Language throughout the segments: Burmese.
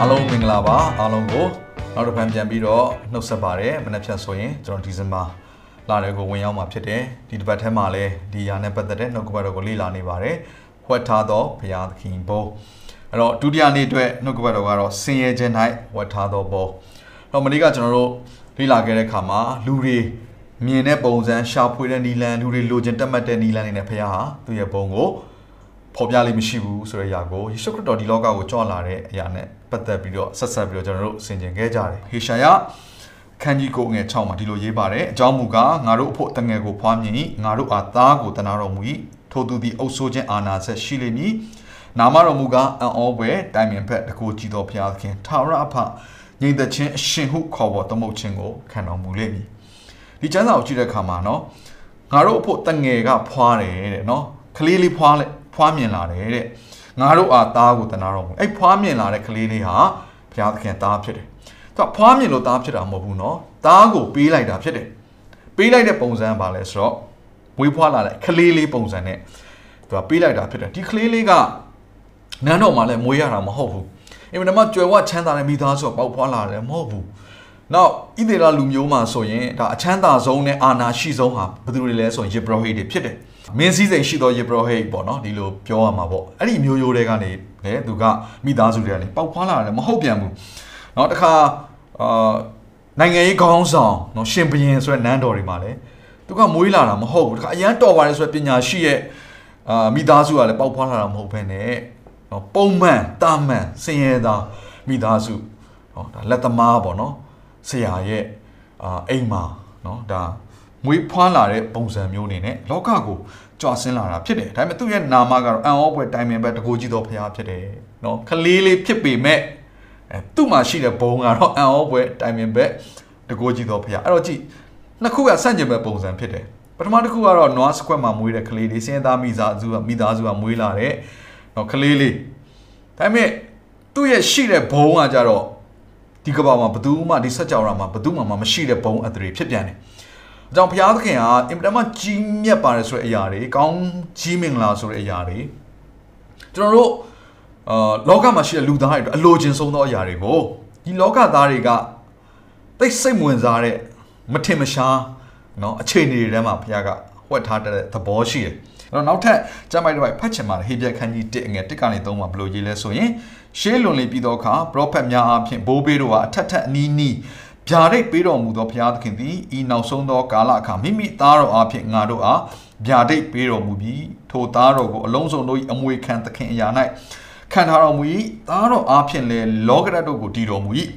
အားလုံးမင်္ဂလာပါအားလုံးကိုနောက်တစ်ဖန်ပြန်ပြီးတော့နှုတ်ဆက်ပါတယ်မနေ့ဖြတ်ဆိုရင်ကျွန်တော်ဒီဇင်ဘာလတွေကိုဝင်ရောက်မှာဖြစ်တယ်ဒီတစ်ပတ်ထဲမှာလည်းဒီຢာနဲ့ပတ်သက်တဲ့နှုတ်ကပတ်တော်ကိုလေ့လာနေပါတယ်ဝတ်ထားသောဘုရားသခင်ဘုန်းအဲ့တော့ဒုတိယနေ့အတွက်နှုတ်ကပတ်တော်ကတော့ဆင်းရဲခြင်း၌ဝတ်ထားသောဘုန်းအဲ့တော့မနေ့ကကျွန်တော်တို့လေ့လာခဲ့တဲ့အခါမှာလူတွေမြင်တဲ့ပုံစံရှာဖွေတဲ့နီလန်လူတွေလိုချင်တက်မှတ်တဲ့နီလန်နေနဲ့ဘုရားဟာသူ့ရဲ့ဘုန်းကိုဖော်ပြလိမ့်မရှိဘူးဆိုတဲ့အရာကိုယေရှုခရစ်တော်ဒီလောကကိုကြွလာတဲ့အရာနဲ့ ပတ်သက်ပြီးတော့ဆက်ဆက်ပြီးတော့ကျွန်တော်တို့ဆင်ခြင်ခဲ့ကြတယ်။ဟေရှာယခန်းကြီးကိုငယ်6မှာဒီလိုရေးပါတယ်။အကြောင်းမူကားငါတို့အဖို့တငယ်ကိုဖွားမြင်၏ငါတို့အားသားကိုတနာတော်မူ၏ထိုသူသည်အုပ်ဆိုးခြင်းအာနာဆက်ရှိလိမ့်မည်။နာမတော်မူကားအံ့ဩဖွယ်တိုင်ပင်ဖက်တကူကြည်တော်ဘုရားသခင်ထာဝရအဖငြိမ်သက်ခြင်းအရှင်ဟုခေါ်ပေါ်သမုတ်ခြင်းကိုခံတော်မူလိမ့်မည်။ဒီကျမ်းစာကိုကြည့်တဲ့အခါမှာနော်ငါတို့အဖို့တငယ်ကဖွားတယ်တဲ့နော်ကလေးလေးဖွားလိုက်ဖွားမြင်လာတယ်တဲ့ ငါတို့အားသားကိုတနာတော်မူအဲ့ဖွားမြင်လာတဲ့ကလေးလေးဟာဘုရားသခင်သားဖြစ်တယ်သူကဖွားမြင်လို့သားဖြစ်တာမဟုတ်ဘူးเนาะသားကိုပေးလိုက်တာဖြစ်တယ်ပေးလိုက်တဲ့ပုံစံပါလဲဆိုတော့မွေးဖွားလာတဲ့ကလေးလေးပုံစံနဲ့သူကပေးလိုက်တာဖြစ်တယ်ဒီကလေးလေးကနန်းတော်မှာလည်းမွေးရတာမဟုတ်ဘူးအင်မတန်မှကြွယ်ဝချမ်းသာတဲ့မိသားစုကပေါက်ဖွားလာတယ်မဟုတ်ဘူးနောက်ဣသေလလူမျိုးမှာဆိုရင်ဒါအချမ်းသာဆုံးနဲ့အာနာရှိဆုံးဟာဘယ်သူတွေလဲဆိုရင်ယေဘရဟိတွေဖြစ်တယ် မင်းစည်းစိမ်ရှိသောယေဘရဟိတ်ပေါ့နော်ဒီလိုပြောရမှာပေါ့အဲ့ဒီမျိုးရိုးတွေကနေလေသူကမိသားစုတွေကနေပေါက်ဖွာလာတယ်မဟုတ်ပြန်ဘူးနော်တခါအာနိုင်ငံရေးခေါင်းဆောင်နော်ရှင်ဘုရင်ဆိုတဲ့နန်းတော်တွေမှာလည်းသူကမွေးလာတာမဟုတ်ဘူးတခါအရန်တော်ပါတယ်ဆိုတဲ့ပညာရှိရဲ့အာမိသားစုကလည်းပေါက်ဖွာလာတာမဟုတ်ဘဲနဲ့နော်ပုံမှန်တာမန်စင်ရသာမိသားစုနော်ဒါလက်သမားပေါ့နော်ဆရာရဲ့အာအိမ်မှာနော်ဒါမွေးဖွာလာတဲ့ပုံစံမျိုးနေနဲ့လောကကို ကြွဆင်းလာတာဖြစ်တယ်ဒါပေမဲ့သူ့ရဲ့နာမကတော့အန်အောပွဲတိုင်ပင်ပဲတကိုကြီးသောဖရားဖြစ်တယ်နော်ခလေးလေးဖြစ်ပေမဲ့အဲသူ့မှာရှိတဲ့ဘုံကတော့အန်အောပွဲတိုင်ပင်ပဲတကိုကြီးသောဖရားအဲ့တော့ကြည့်နှစ်ခုကဆန့်ကျင်ဘက်ပုံစံဖြစ်တယ်ပထမတစ်ခုကတော့ noir square မှာမွေးတဲ့ကလေးလေးစင်းသားမိသားစုမိသားစုကမွေးလာတဲ့နော်ကလေးလေးဒါပေမဲ့သူ့ရဲ့ရှိတဲ့ဘုံကကြတော့ဒီကဘာမှာဘသူမှဒီဆက်ကြောင်ရာမှာဘသူမှမရှိတဲ့ဘုံအတရေဖြစ်ပြန်တယ် ကြောင်းဘုရားသခင်ဟာအင်မတန်မှကြီးမြတ်ပါတယ်ဆိုတဲ့အရာတွေကောင်းကြီးမင်္ဂလာဆိုတဲ့အရာတွေကျွန်တော်တို့အာလောကမှာရှိတဲ့လူသားတွေအတွက်အလိုချင်ဆုံးသောအရာတွေကိုဒီလောကသားတွေကသိစိတ်ဝင်စားတဲ့မထင်မရှားเนาะအခြေအနေတွေထဲမှာဘုရားကဟွက်ထားတဲ့သဘောရှိတယ်အဲ့တော့နောက်ထပ်ကျမ်းပိုက်တစ်ပိုက်ဖတ်ချင်ပါတယ်ဟေပြခန်းကြီး1ငယ်1ကနေ3မှာဘယ်လိုရေးလဲဆိုရင်ရှေးလွန်လေပြီးတော့အခါပရောဖက်များအဖြစ်ဘိုးဘေးတို့ဟာအထက်ထက်အနီးနီး ဗျာဒိတ်ပေးတော်မူသောဘုရားသခင်သည်ဤနောက်ဆုံးသောကာလအခါမိမိသားတော်အဖြစ်ငါတို့အားဗျာဒိတ်ပေးတော်မူပြီးထိုသားတော်ကိုအလုံးစုံတို့၏အမွေခံသခင်အရာ၌ခံထားတော်မူ၏သားတော်အဖြစ်လည်းလောကရတ်တို့ကိုတည်တော်မူ၏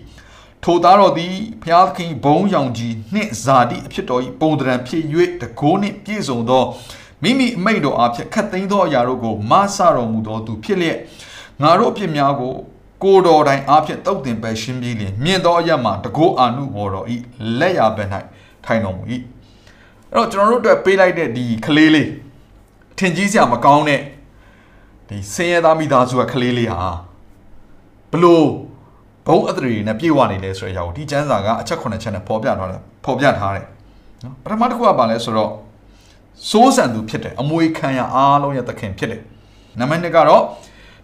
ထိုသားတော်သည်ဘုရားသခင်ဘုံရောင်ကြီးနှင့်ဇာတိအဖြစ်တော်၏ပုံတရံဖြစ်၍တကိုးနှင့်ပြည့်စုံသောမိမိအမိတ်တော်အဖြစ်ခတ်သိမ်းသောအရာတို့ကိုမဆတော်မူသောသူဖြစ်လျက်ငါတို့အဖြစ်များကို ကိုတော်တိုင်အားဖြင့်တုတ်တင်ပဲရှင်းပြီးလျင်မြင်သောအရမှတကိုးအာနုဘော်တော်ဤလက်ရဘက်၌ထိုင်တော်မူ၏အဲ့တော့ကျွန်တော်တို့အတွက်ပေးလိုက်တဲ့ဒီကလေးလေးထင်ကြီးစရာမကောင်းတဲ့ဒီဆင်းရဲသားမိသားစုကကလေးလေးဟာဘလို့ဘုံအတရီနဲ့ပြေဝနေလဲဆိုတဲ့အရာကိုဒီကျမ်းစာကအချက်9ချက်နဲ့ပေါ်ပြထားတယ်ပေါ်ပြထားတယ်နော်ပထမတစ်ခုကဘာလဲဆိုတော့စိုးစံသူဖြစ်တယ်အမွေခံရအားလုံးရဲ့သခင်ဖြစ်တယ်နံပါတ်2ကတော့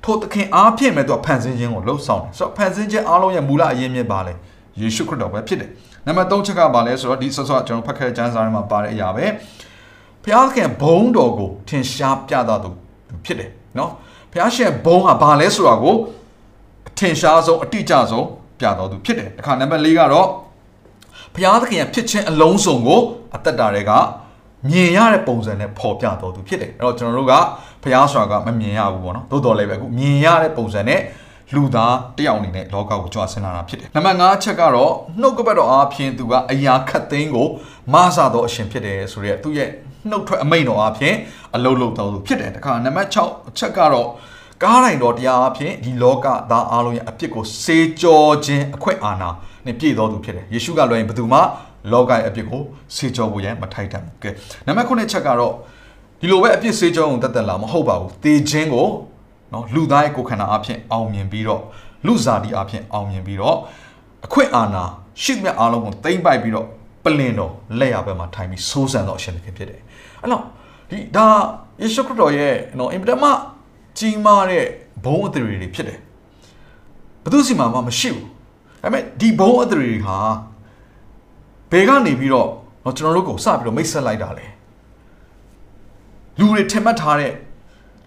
ထိုသခင်အားဖြင့်မဲ့သူကဖန်ဆင်းခြင်းကိုလှုပ်ဆောင်တယ်ဆိုတော့ဖန်ဆင်းခြင်းအားလုံးရဲ့မူလအရင်းမြစ်ပါလေယေရှုခရစ်တော်ပဲဖြစ်တယ်နံပါတ်3ချက်ကပါလဲဆိုတော့ဒီဆော့ဆော့ကျွန်တော်ဖတ်ခဲ့တဲ့ကျမ်းစာထဲမှာပါတဲ့အရာပဲဘုရားသခင်ဘုံတော်ကိုထင်ရှားပြသသူဖြစ်တယ်နော်ဘုရားရှင်ဘုံဟာဘာလဲဆိုတာကိုအထင်ရှားဆုံးအတိအကျဆုံးပြတော်သူဖြစ်တယ်တခါနံပါတ်4ကတော့ဘုရားသခင်ရဲ့ဖြစ်ခြင်းအလုံးစုံကိုအသက်တာတွေက မြင်ရတဲ့ပုံစံနဲ့ပေါ်ပြတော်သူဖြစ်တယ်အဲ့တော့ကျွန်တော်တို့ကဘုရားဆိုတာကမမြင်ရဘူးပေါ့နော်သို့တော်လည်းပဲအခုမြင်ရတဲ့ပုံစံနဲ့လူသားတယောက်အနေနဲ့လောကကိုကြွဆင်းလာတာဖြစ်တယ်နံပါတ်5ချက်ကတော့နှုတ်ကပတ်တော်အားဖြင့်သူကအရာခတ်သိမ်းကိုမဆသောအရှင်ဖြစ်တယ်ဆိုရက်သူရဲ့နှုတ်ထွက်အမိန်တော်အားဖြင့်အလုံးလုံးတော်သူဖြစ်တယ်တခါနံပါတ်6ချက်ကတော့ကားတိုင်းတော်တရားအဖြစ်ဒီလောကသားအလုံးရဲ့အပြစ်ကိုစေကြောခြင်းအခွင့်အာဏာနဲ့ပြည့်တော်သူဖြစ်တယ်ယေရှုကလွှဲရင်ဘယ်သူမှ လောကရဲ့အပြစ်ကိုစေကြောဖို့ရန်မထိုက်တန်ဘူးကဲနံပါတ်9ချက်ကတော့ဒီလိုပဲအပြစ်စေကြောအောင်တတ်တတ်လာမဟုတ်ပါဘူးတေခြင်းကိုနော်လူသားရဲ့ကိုယ်ခန္ဓာအဖြစ်အောင်မြင်ပြီးတော့လူစားတီအဖြစ်အောင်မြင်ပြီးတော့အခွင့်အာဏာရှိသမျှအားလုံးကိုတိမ့်ပိုက်ပြီးတော့ပလင်တော်လက်ရဘက်မှာထိုင်ပြီးစိုးစံတော့အရှင်သခင်ဖြစ်တယ်အဲ့တော့ဒီဒါယေရှုခရစ်တော်ရဲ့နော်အင်ပဒမကြီးမားတဲ့ဘုံအသရေတွေဖြစ်တယ်ဘယ်သူစီမှာမှမရှိဘူးဒါပေမဲ့ဒီဘုံအသရေတွေဟာ ဘယ်ကနေပြီးတော့တော့ကျွန်တော်တို့ကိုစပြီးတော့မိတ်ဆက်လိုက်တာလေလူတွေထင်မှတ်ထားတဲ့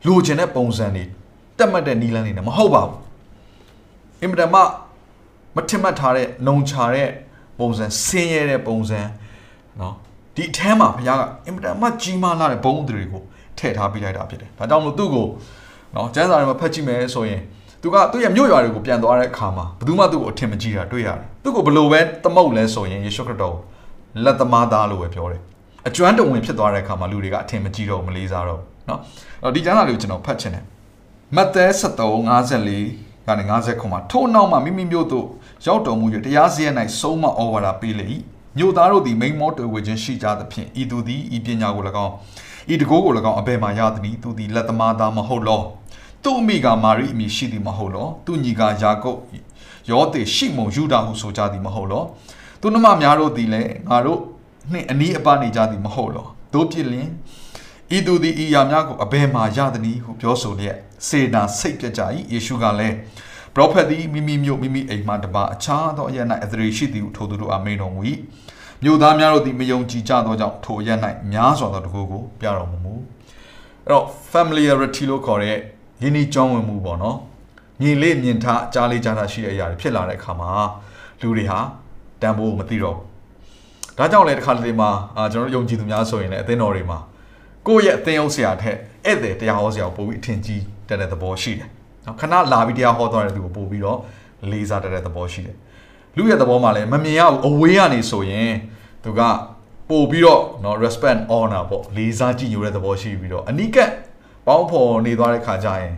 လိုချင်တဲ့ပုံစံတွေတက်မှတ်တဲ့နီလန်းတွေနဲ့မဟုတ်ပါဘူးအင်မတန်မှမထင်မှတ်ထားတဲ့နှုံချတဲ့ပုံစံဆင်းရဲတဲ့ပုံစံเนาะဒီအထမ်းမှာဘုရားကအင်မတန်မှကြီးမားလာတဲ့ဘုံတွေကိုထည့်ထားပေးလိုက်တာဖြစ်တယ်ဒါကြောင့်မို့သူ့ကိုเนาะကျမ်းစာထဲမှာဖတ်ကြည့်မယ်ဆိုရင် သူကသူ့ရဲ့မြို့ရွာတွေကိုပြန်သွားတဲ့အခါမှာဘယ်သူမှသူ့ကိုအထင်မကြီးတာတွေ့ရတယ်သူ့ကိုဘယ်လိုပဲသမုတ်လဲဆိုရင်ယေရှုခရစ်တော်လက်သမားသားလို့ပဲပြောတယ်အကျွမ်းတဝင်ဖြစ်သွားတဲ့အခါမှာလူတွေကအထင်မကြီးတော့မလေးစားတော့เนาะအဲ့တော့ဒီကျမ်းစာလေးကိုကျွန်တော်ဖတ်ချင်တယ်မဿဲ73 54ကနေ50ခုမှာထို့နောက်မှမိမိမျိုးတို့ရောက်တော်မူ၍တရားစီရင်၌ဆုံးမဩဝါဒပေးလေ၏မြို့သားတို့သည်မိန်မောတွေ့ဝေခြင်းရှိကြသဖြင့်ဤသူသည်ဤပညာကို၎င်းဤတကိုးကို၎င်းအဘယ်မှရသည်သူသည်လက်သမားသားမဟုတ်လော သူ့အမိကမာရိအမိရှိသည်မဟုတ်လောသူညီကယာကုပ်ယောသေရှိမုန်ယူဒာဟုဆိုကြသည်မဟုတ်လောသူနှမများတို့သည်လည်းငါတို့နှင့်အနီးအပါနေကြသည်မဟုတ်လောတို့ဖြစ်လျင်ဤသူသည်ဤယာများကိုအဘယ်မှရသည်ဟုပြောဆိုလျက်စေနာစိတ်ပြကြ၏ယေရှုကလည်းပရောဖက်သည်မိမိမျိုးမိမိအိမ်မှတပါအခြားသောအရ၌အသရေရှိသည်ဟုထိုသူတို့အမိန်တော်မူ၏မြို့သားများတို့သည်မယုံကြည်ကြသောကြောင့်ထိုအရ၌များစွာသောတကူကိုပြတော်မမူအဲ့တော့ familiarity လို့ခေါ်တဲ့ ယဉ်ဤကြောင်းဝင်မှုပေါ့နော်မြင်လေးမြင်ထားကြားလေးကြားထားရှိတဲ့အရာတွေဖြစ်လာတဲ့အခါမှာလူတွေဟာတန်ဖိုးမသိတော့ဘူးဒါကြောင့်လည်းတစ်ခါတလေမှာအာကျွန်တော်တို့ယုံကြည်သူများဆိုရင်လည်းအသင်းတော်တွေမှာကိုယ့်ရဲ့အသင်းအုပ်ဆရာထက်ဧည့်သည်တရားဟောဆရာကိုပို့ပြီးအထင်ကြီးတဲ့တဲ့သဘောရှိတယ်နော်ခဏလာပြီးတရားဟောသွားတဲ့သူကိုပို့ပြီးတော့လေးစားတဲ့တဲ့သဘောရှိတယ်လူရဲ့သဘောမှာလည်းမမြင်ရဘူးအဝေးကနေဆိုရင်သူကပို့ပြီးတော့เนาะ respect honor ပေါ့လေးစားကြည့်ညိုတဲ့သဘောရှိပြီးတော့အနိကတ် ပေါင်းဖော်နေသွားတဲ့ခါကျရင်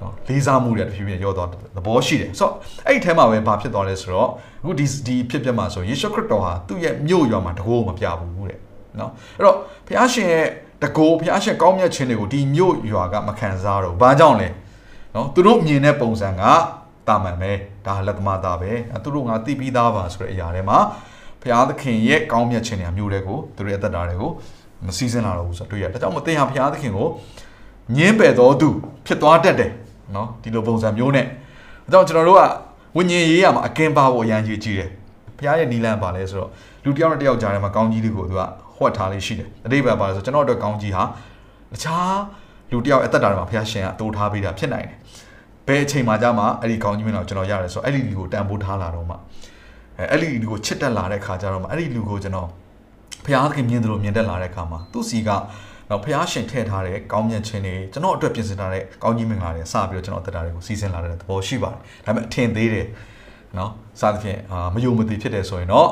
နော်လေးစားမှုတွေတဖြည်းဖြည်းရောသွားသဘောရှိတယ်ဆိုတော့အဲ့ဒီထဲမှာပဲဘာဖြစ်သွားလဲဆိုတော့အခုဒီဒီဖြစ်ဖြစ်မှာဆိုယေရှုခရစ်တော်ဟာသူ့ရဲ့မြို့ရွာမှာတကိုးမပြဘူးတဲ့နော်အဲ့တော့ဘုရားရှင်ရဲ့တကိုးဘုရားရှင်ကောင်းမြတ်ခြင်းတွေကိုဒီမြို့ရွာကမခံစားတော့ဘာကြောင့်လဲနော်သူတို့မြင်တဲ့ပုံစံကတာမန်ပဲဒါလက်သမားသားပဲသူတို့ငါသိပြီးသားပါဆိုတဲ့အရာတွေမှာဘုရားသခင်ရဲ့ကောင်းမြတ်ခြင်းတွေမျိုးတွေကိုသူတို့ရဲ့အသက်တာတွေကိုမစည်းစင်းလာတော့ဘူးဆိုတော့တွေ့ရတယ်ဒါကြောင့်မသိဟာဘုရားသခင်ကို ညင်းပယ်တော်သူဖြစ်သွားတတ်တယ်နော်ဒီလိုပုံစံမျိုးနဲ့ဒါကြောင့်ကျွန်တော်တို့ကဝိညာဉ်ရေးရမှာအကင်းပါဖို့အရန်ကြီးကြီးတယ်ဘုရားရဲ့နီလန်ပါလဲဆိုတော့လူတစ်ယောက်နဲ့တစ်ယောက်ကြားထဲမှာကောင်းကြီးတွေကိုသူကဟွက်ထားလေးရှိတယ်အတိတ်ပဲပါလဲဆိုကျွန်တော်တို့ကောင်းကြီးဟာတခြားလူတစ်ယောက်အသက်တာတွေမှာဘုရားရှင်ကတိုးထားပေးတာဖြစ်နိုင်တယ်ဘယ်အချိန်မှကြာမှအဲ့ဒီကောင်းကြီးမင်းတော့ကျွန်တော်ရတယ်ဆိုအဲ့ဒီလူကိုတန်ဖိုးထားလာတော့မှအဲအဲ့ဒီလူကိုချစ်တက်လာတဲ့ခါကျတော့မှအဲ့ဒီလူကိုကျွန်တော်ဘုရားသခင်မြင်တယ်လို့မြင်တက်လာတဲ့ခါမှာသူ့စီက တော့ဘုရားရှင်ထည့်ထားတဲ့ကောင်းမြတ်ခြင်းတွေကျွန်တော်အတွက်ပြင်ဆင်ထားတဲ့ကောင်းကြီးမင်္ဂလာတွေစပြီးတော့ကျွန်တော်တက်တာတွေကိုစီစဉ်လာတဲ့သဘောရှိပါတယ်ဒါပေမဲ့အထင်သေးတယ်နော်စသဖြင့်အာမယုံမသိဖြစ်တယ်ဆိုရင်တော့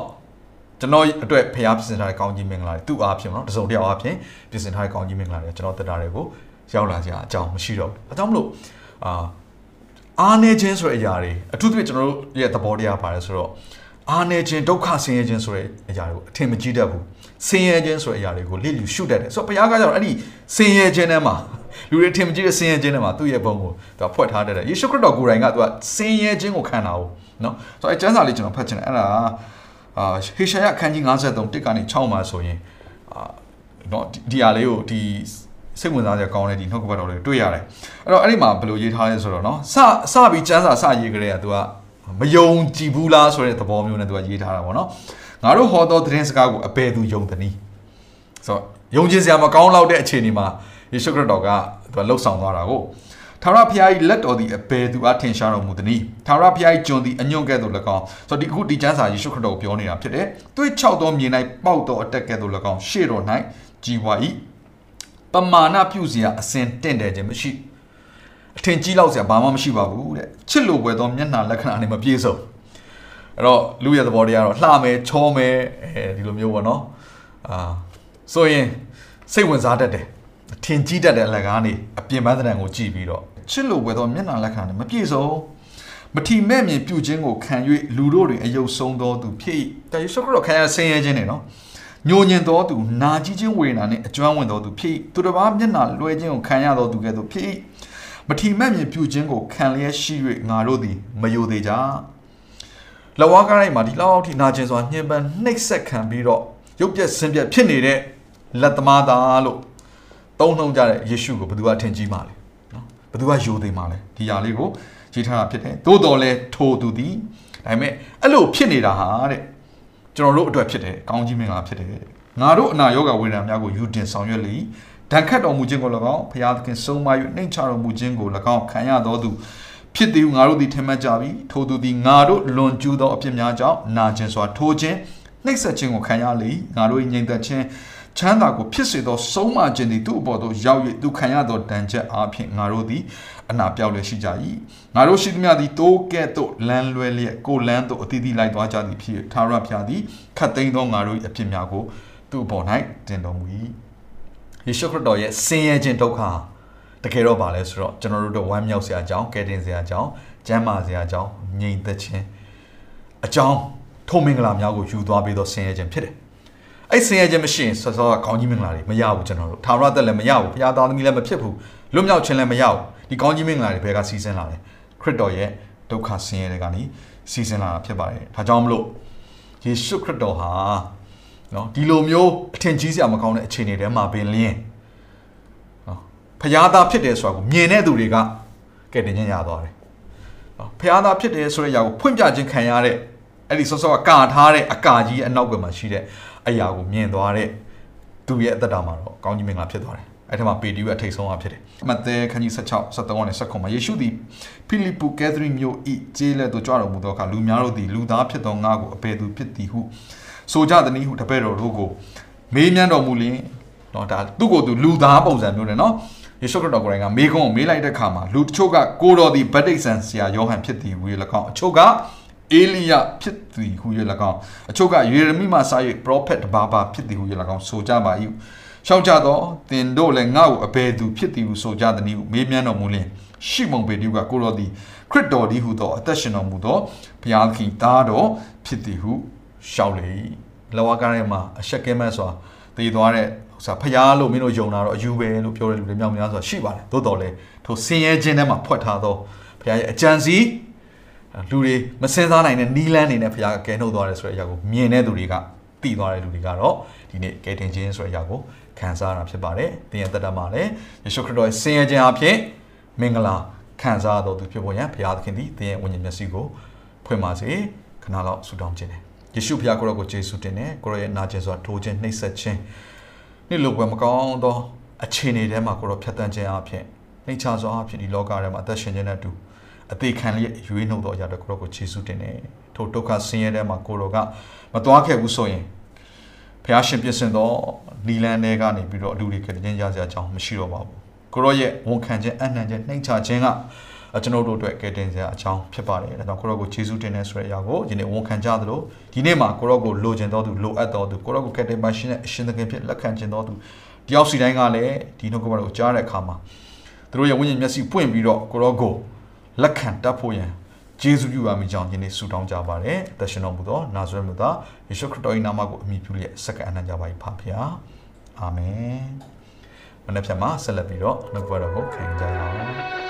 ကျွန်တော်အတွက်ဖျားပြင်ဆင်ထားတဲ့ကောင်းကြီးမင်္ဂလာတွေသူ့အားဖြင့်နော်တစုံတစ်ယောက်အားဖြင့်ပြင်ဆင်ထားတဲ့ကောင်းကြီးမင်္ဂလာတွေကျွန်တော်တက်တာတွေကိုရောက်လာကြအကြောင်းမရှိတော့ဘူးအကြောင်းမလို့အာအားနေခြင်းဆိုတဲ့အရာတွေအထူးသဖြင့်ကျွန်တော်တို့ရဲ့သဘောတရားပါတယ်ဆိုတော့ အားနေခြင်းဒုက္ခဆင်းရဲခြင်းဆိုတဲ့အရာတွေကိုအထင်မကြီးတတ်ဘူးဆင်းရဲခြင်းဆိုတဲ့အရာတွေကိုလိလူရှုတတ်တယ်ဆိုတော့ဘုရားကကျတော့အဲ့ဒီဆင်းရဲခြင်းထဲမှာလူတွေအထင်မကြီးတဲ့ဆင်းရဲခြင်းထဲမှာသူ့ရဲ့ဘုံကိုသူကဖွက်ထားတတ်တယ်ယေရှုခရစ်တော်ကိုယ်တိုင်ကသူကဆင်းရဲခြင်းကိုခံတာဟုတ်နော်ဆိုတော့အဲကျမ်းစာလေးကျွန်တော်ဖတ်ချင်တယ်အဲ့ဒါအာဟေရှာယအခန်းကြီး53တစ်ကနေ6မှာဆိုရင်အာနော်ဒီအရာလေးကိုဒီစိတ်ဝင်စားစရာကောင်းတဲ့ဒီနှုတ်ကပတ်တော်လေးတွေ့ရတယ်အဲ့တော့အဲ့ဒီမှာဘယ်လိုရေးထားလဲဆိုတော့နော်စစပြီးကျမ်းစာစရေးကြတဲ့ကသူက မယုံကြည်ဘူးလားဆိုတဲ့သဘောမျိုးနဲ့သူကရေးထားတာပေါ့နော်ငါတို့ဟောသောသတင်းစကားကိုအဘယ်သူယုံသနည်းဆိုတော့ယုံကြည်စရာမကောင်းလောက်တဲ့အခြေအနေမှာယေရှုခရစ်တော်ကသူကလှုပ်ဆောင်သွားတာကိုထာဝရဘုရား၏လက်တော်သည်အဘယ်သူအားထင်ရှားတော်မူသနည်းထာဝရဘုရား၏ကျွန်သည်အညွန့်ကဲ့သို့၎င်းဆိုတော့ဒီအခုဒီကျမ်းစာယေရှုခရစ်တော်ကိုပြောနေတာဖြစ်တယ်သွေးချောက်သောမြေ၌ပေါက်သောအတက်ကဲ့သို့၎င်းရှေ့တော်၌ကြီးဝါ၏ပမာဏပြုစရာအစဉ်တင့်တယ်ခြင်းမရှိ အထင်ကြီးလောက်စရာဘာမှမရှိပါဘူးတဲ့ချစ်လိုပွဲသောမျက်နှာလက္ခဏာနဲ့မပြည့်စုံအဲ့တော့လူရဲ့သဘောတရားတော့လှမယ်ချောမယ်အဲဒီလိုမျိုးပေါ့နော်အာဆိုရင်စိတ်ဝင်စားတတ်တယ်ထင်ကြီးတတ်တဲ့အလကားနေအပြင်ပန်းသဏ္ဍာန်ကိုကြည့်ပြီးတော့ချစ်လို့ဝယ်တော့မျက်နှာလက်ခံတယ်မပြည့်စုံမထီမဲ့မြင်ပြုခြင်းကိုခံ၍လူတို့တွင်အယုတ်ဆုံးသောသူဖြစ်၏ဒါယေရှုခရစ်တော်ခံရဆင်းရဲခြင်းနေနော်ညိုညင်သောသူနာကြီးခြင်းဝေဒနာနှင့်အကျွမ်းဝင်သောသူဖြစ်၏သူတစ်ပါးမျက်နှာလွှဲခြင်းကိုခံရသောသူကဲ့သို့ဖြစ်၏ မထီမဲ့မြင်ပြုခြင်းကိုခံလျက်ရှိ၍ငါတို့သည်မယိုသေးကြလဝါကားတိုင်းမှာဒီလောက်ထိနာကျင်စွာညှဉ်းပန်းနှိပ်စက်ခံပြီးတော့ရုပ်ပြက်ဆင်းပြက်ဖြစ်နေတဲ့လက်သမားသားလို့သုံးနှုံကြတဲ့ယေရှုကိုဘယ်သူကထင်ကြီးမှာလဲနော်ဘယ်သူကယိုသေးမှာလဲဒီຢာလေးကိုရေးထားတာဖြစ်တယ်သို့တော်လဲထိုသူသည်ဒါပေမဲ့အဲ့လိုဖြစ်နေတာဟာတဲ့ကျွန်တော်တို့အတွက်ဖြစ်တယ်ကောင်းကြီးမင်္ဂလာဖြစ်တယ်ငါတို့အနာရောဂါဝေဒနာများကိုယူတင်ဆောင်ရွက်လေ ဒဏ်ခတ်တော်မူခြင်းကို၎င်းဖျားသခင်ဆုံးမ၍နှိမ်ချတော်မူခြင်းကို၎င်းခံရတော်သူဖြစ်သည်ဟုငါတို့သည်ထင်မှတ်ကြပြီထိုသူသည်ငါတို့လွန်ကျူးသောအပြစ်များကြောင့်နာကျင်စွာထိုးခြင်းနှိပ်စက်ခြင်းကိုခံရလေငါတို့၏ငြိမ်သက်ခြင်းချမ်းသာကိုဖြစ်စေသောဆုံးမခြင်းသည်သူ့အပေါ်သို့ရောက်၍သူခံရသောဒဏ်ချက်အားဖြင့်ငါတို့သည်အနာပြောက်လျက်ရှိကြ၏ငါတို့ရှိသမျှသည်တိုးကဲ့သို့လမ်းလွဲလျက်ကိုလမ်းသို့အသီးသီးလိုက်သွားကြသည်ဖြစ်၍သာရဖျားသည်ခတ်သိမ်းသောငါတို့၏အဖြစ်များကိုသူ့အပေါ်၌တင်တော်မူ၏ ယေရှုခရစ်တော်ရဲ့ဆင်းရဲခြင်းဒုက္ခတကယ်တော့ဗာလဲဆိုတော့ကျွန်တော်တို့တို့ဝမ်းမြောက်စရာအကြောင်းကယ်တင်စရာအကြောင်းကျမ်းမာစရာအကြောင်းငြိမ်သက်ခြင်းအကြောင်းထုံမင်္ဂလာများကိုယူသွားပြီးတော့ဆင်းရဲခြင်းဖြစ်တယ်အဲ့ဆင်းရဲခြင်းမရှိရင်ဆောစောကကောင်းကြီးမင်္ဂလာတွေမရဘူးကျွန်တော်တို့သာရသက်လည်းမရဘူးဘုရားသားသမီးလည်းမဖြစ်ဘူးလွတ်မြောက်ခြင်းလည်းမရဘူးဒီကောင်းကြီးမင်္ဂလာတွေဘယ်ကစီးဆင်းလာလဲခရစ်တော်ရဲ့ဒုက္ခဆင်းရဲတွေကနေစီးဆင်းလာတာဖြစ်ပါတယ်ဒါကြောင့်မလို့ယေရှုခရစ်တော်ဟာ နော်ဒီလိုမျိုးအထင်ကြီးစရာမကောင်းတဲ့အခြေအနေတွေမှာပင်လင်းနော်ဖျားသားဖြစ်တယ်ဆိုတာကိုမြင်တဲ့သူတွေကကဲတင်ခြင်းရသွားတယ်နော်ဖျားသားဖြစ်တယ်ဆိုတဲ့အရာကိုဖွင့်ပြခြင်းခံရတဲ့အဲ့ဒီဆော့ဆော့ကကာထားတဲ့အကာကြီးအနောက်ဘက်မှာရှိတဲ့အရာကိုမြင်သွားတဲ့သူရဲ့အသက်တာမှာတော့ကောင်းကြီးမင်္ဂလာဖြစ်သွားတယ်အဲ့ထက်မှာပေတရုရဲ့အထိတ်ဆုံးအဖြစ်တယ်မဿဲခန်းကြီး16 73နဲ့19မှာယေရှုသည်ဖိလိပ္ပုကဲသရီမြို့ဤကျေးလက်သို့ကြွတော်မူသောအခါလူများတို့သည်လူသားဖြစ်သောငါကိုအဘယ်သူဖြစ်သည်ဟု ဆိုကြသည်နည်းဟုတပည့်တော်တို့ကိုမေးမြန်းတော်မူလျင်တော့ဒါသူ့ကိုယ်သူလူသားပုံစံမျိုးနဲ့နော်ယေရှုခရစ်တော်ကိုယ်တိုင်ကမေးခွန်းကိုမေးလိုက်တဲ့အခါမှာလူတချို့ကကိုတော်သည်ဗတ္တိဇံဆရာယောဟန်ဖြစ်သည်ဟူ၍၎င်းအချို့ကအေလိယဖြစ်သည်ဟူ၍၎င်းအချို့ကယေရမိမှစ၍ပရောဖက်တပါးပါဖြစ်သည်ဟူ၍၎င်းဆိုကြပါ၏ရှောက်ကြတော့သင်တို့လည်းငါ့ကိုအဘယ်သူဖြစ်သည်ဟုဆိုကြသည်ဟုမေးမြန်းတော်မူလျင်ရှိမုန်ပေတရုကကိုတော်သည်ခရစ်တော်သည်ဟုသောအသက်ရှင်တော်မူသောဘုရားသခင်သားတော်ဖြစ်သည်ဟု ရှောက်လေလောကထဲမှာအရှက်ကဲမတ်စွာတည်သွားတဲ့ဟိုဖျားလို့မင်းတို့ယုံတာတော့အယူပဲလို့ပြောတဲ့လူတွေမြောက်များစွာရှိပါတယ်သို့တော်လည်းထိုဆင်းရဲခြင်းထဲမှာဖွက်ထားသောဘုရားရဲ့အကြံစီလူတွေမစင်စားနိုင်တဲ့နီးလန်းနေနဲ့ဘုရားကကဲနှုတ်သွားတယ်ဆိုတဲ့အရာကိုမြင်တဲ့သူတွေကသိသွားတဲ့လူတွေကတော့ဒီနေ့ကဲတင်ခြင်းဆိုတဲ့အရာကိုခံစားရတာဖြစ်ပါတယ်။တင်ရသက်တာမှာလည်းယေရှုခရစ်တော်ရဲ့ဆင်းရဲခြင်းအဖြစ်မင်္ဂလာခံစားတော်သူဖြစ်ပေါ်ရန်ဘုရားသခင်သည်တင်ရဲ့ဝိညာဉ်မျက်စိကိုဖွင့်ပါစေခဏလောက်ဆုတောင်းခြင်းတ ယ်။ယေရှုဘုရားကိုရောကိုယေရှုတင်တယ်ကိုရောရဲ့နာကျင်စွာထိုးခြင်းနှိပ်စက်ခြင်းနေ့လိုပွဲမကောင်းသောအခြေအနေထဲမှာကိုရောဖြတ်တန်းခြင်းအဖြစ်နှိမ်ချစွာအဖြစ်ဒီလောကထဲမှာအသက်ရှင်ခြင်းနဲ့အတူအသေးခံလျက်ရွေးနှုတ်တော်ရတဲ့ကိုရောကိုယေရှုတင်တယ်။ထိုဒုက္ခဆင်းရဲထဲမှာကိုရောကမသွားခဲ့ဘူးဆိုရင်ဖះရှင်ပြင်ဆင်သောနီလန်းတွေကနေပြီးတော့လူတွေကတည်းကရစရာအကြောင်းမရှိတော့ပါဘူးကိုရောရဲ့ဝန်ခံခြင်းအနှံခြင်းနှိမ့်ချခြင်းက ကျွန်တော်တို့အတွက်ကဲတင်စရာအကြောင်းဖြစ်ပါတယ်ဒါကြောင့်ကိုရောကိုယေရှုတင်တဲ့ဆိုတဲ့အရာကိုဒီနေ့ဝန်ခံကြသလိုဒီနေ့မှာကိုရောကိုလိုချင်တော်သူလိုအပ်တော်သူကိုရောကိုကဲတင်ပါရှင်တဲ့အရှင်သခင်ဖြစ်လက်ခံခြင်းတော်သူတယောက်စီတိုင်းကလည်းဒီနှုတ်ကပတ်ကိုကြားတဲ့အခါမှာသူတို့ရဲ့ဝိညာဉ်မျက်စိပွင့်ပြီးတော့ကိုရောကိုလက်ခံတတ်ဖို့ရန်ယေရှုပြုပါမိကြောင်းယနေ့ဆုတောင်းကြပါတယ်။တရှင်တော်မူသောနာဇရက်မြို့သားယေရှုခရစ်တော်၏နာမကိုအမိပြုလျက်စက္ကအနံ့ကြပါ၏ဖဖျား။အာမင်။မနေ့ဖြန်မှာဆက်လက်ပြီးတော့နှုတ်ဘတော်ကိုခံကြရအောင်။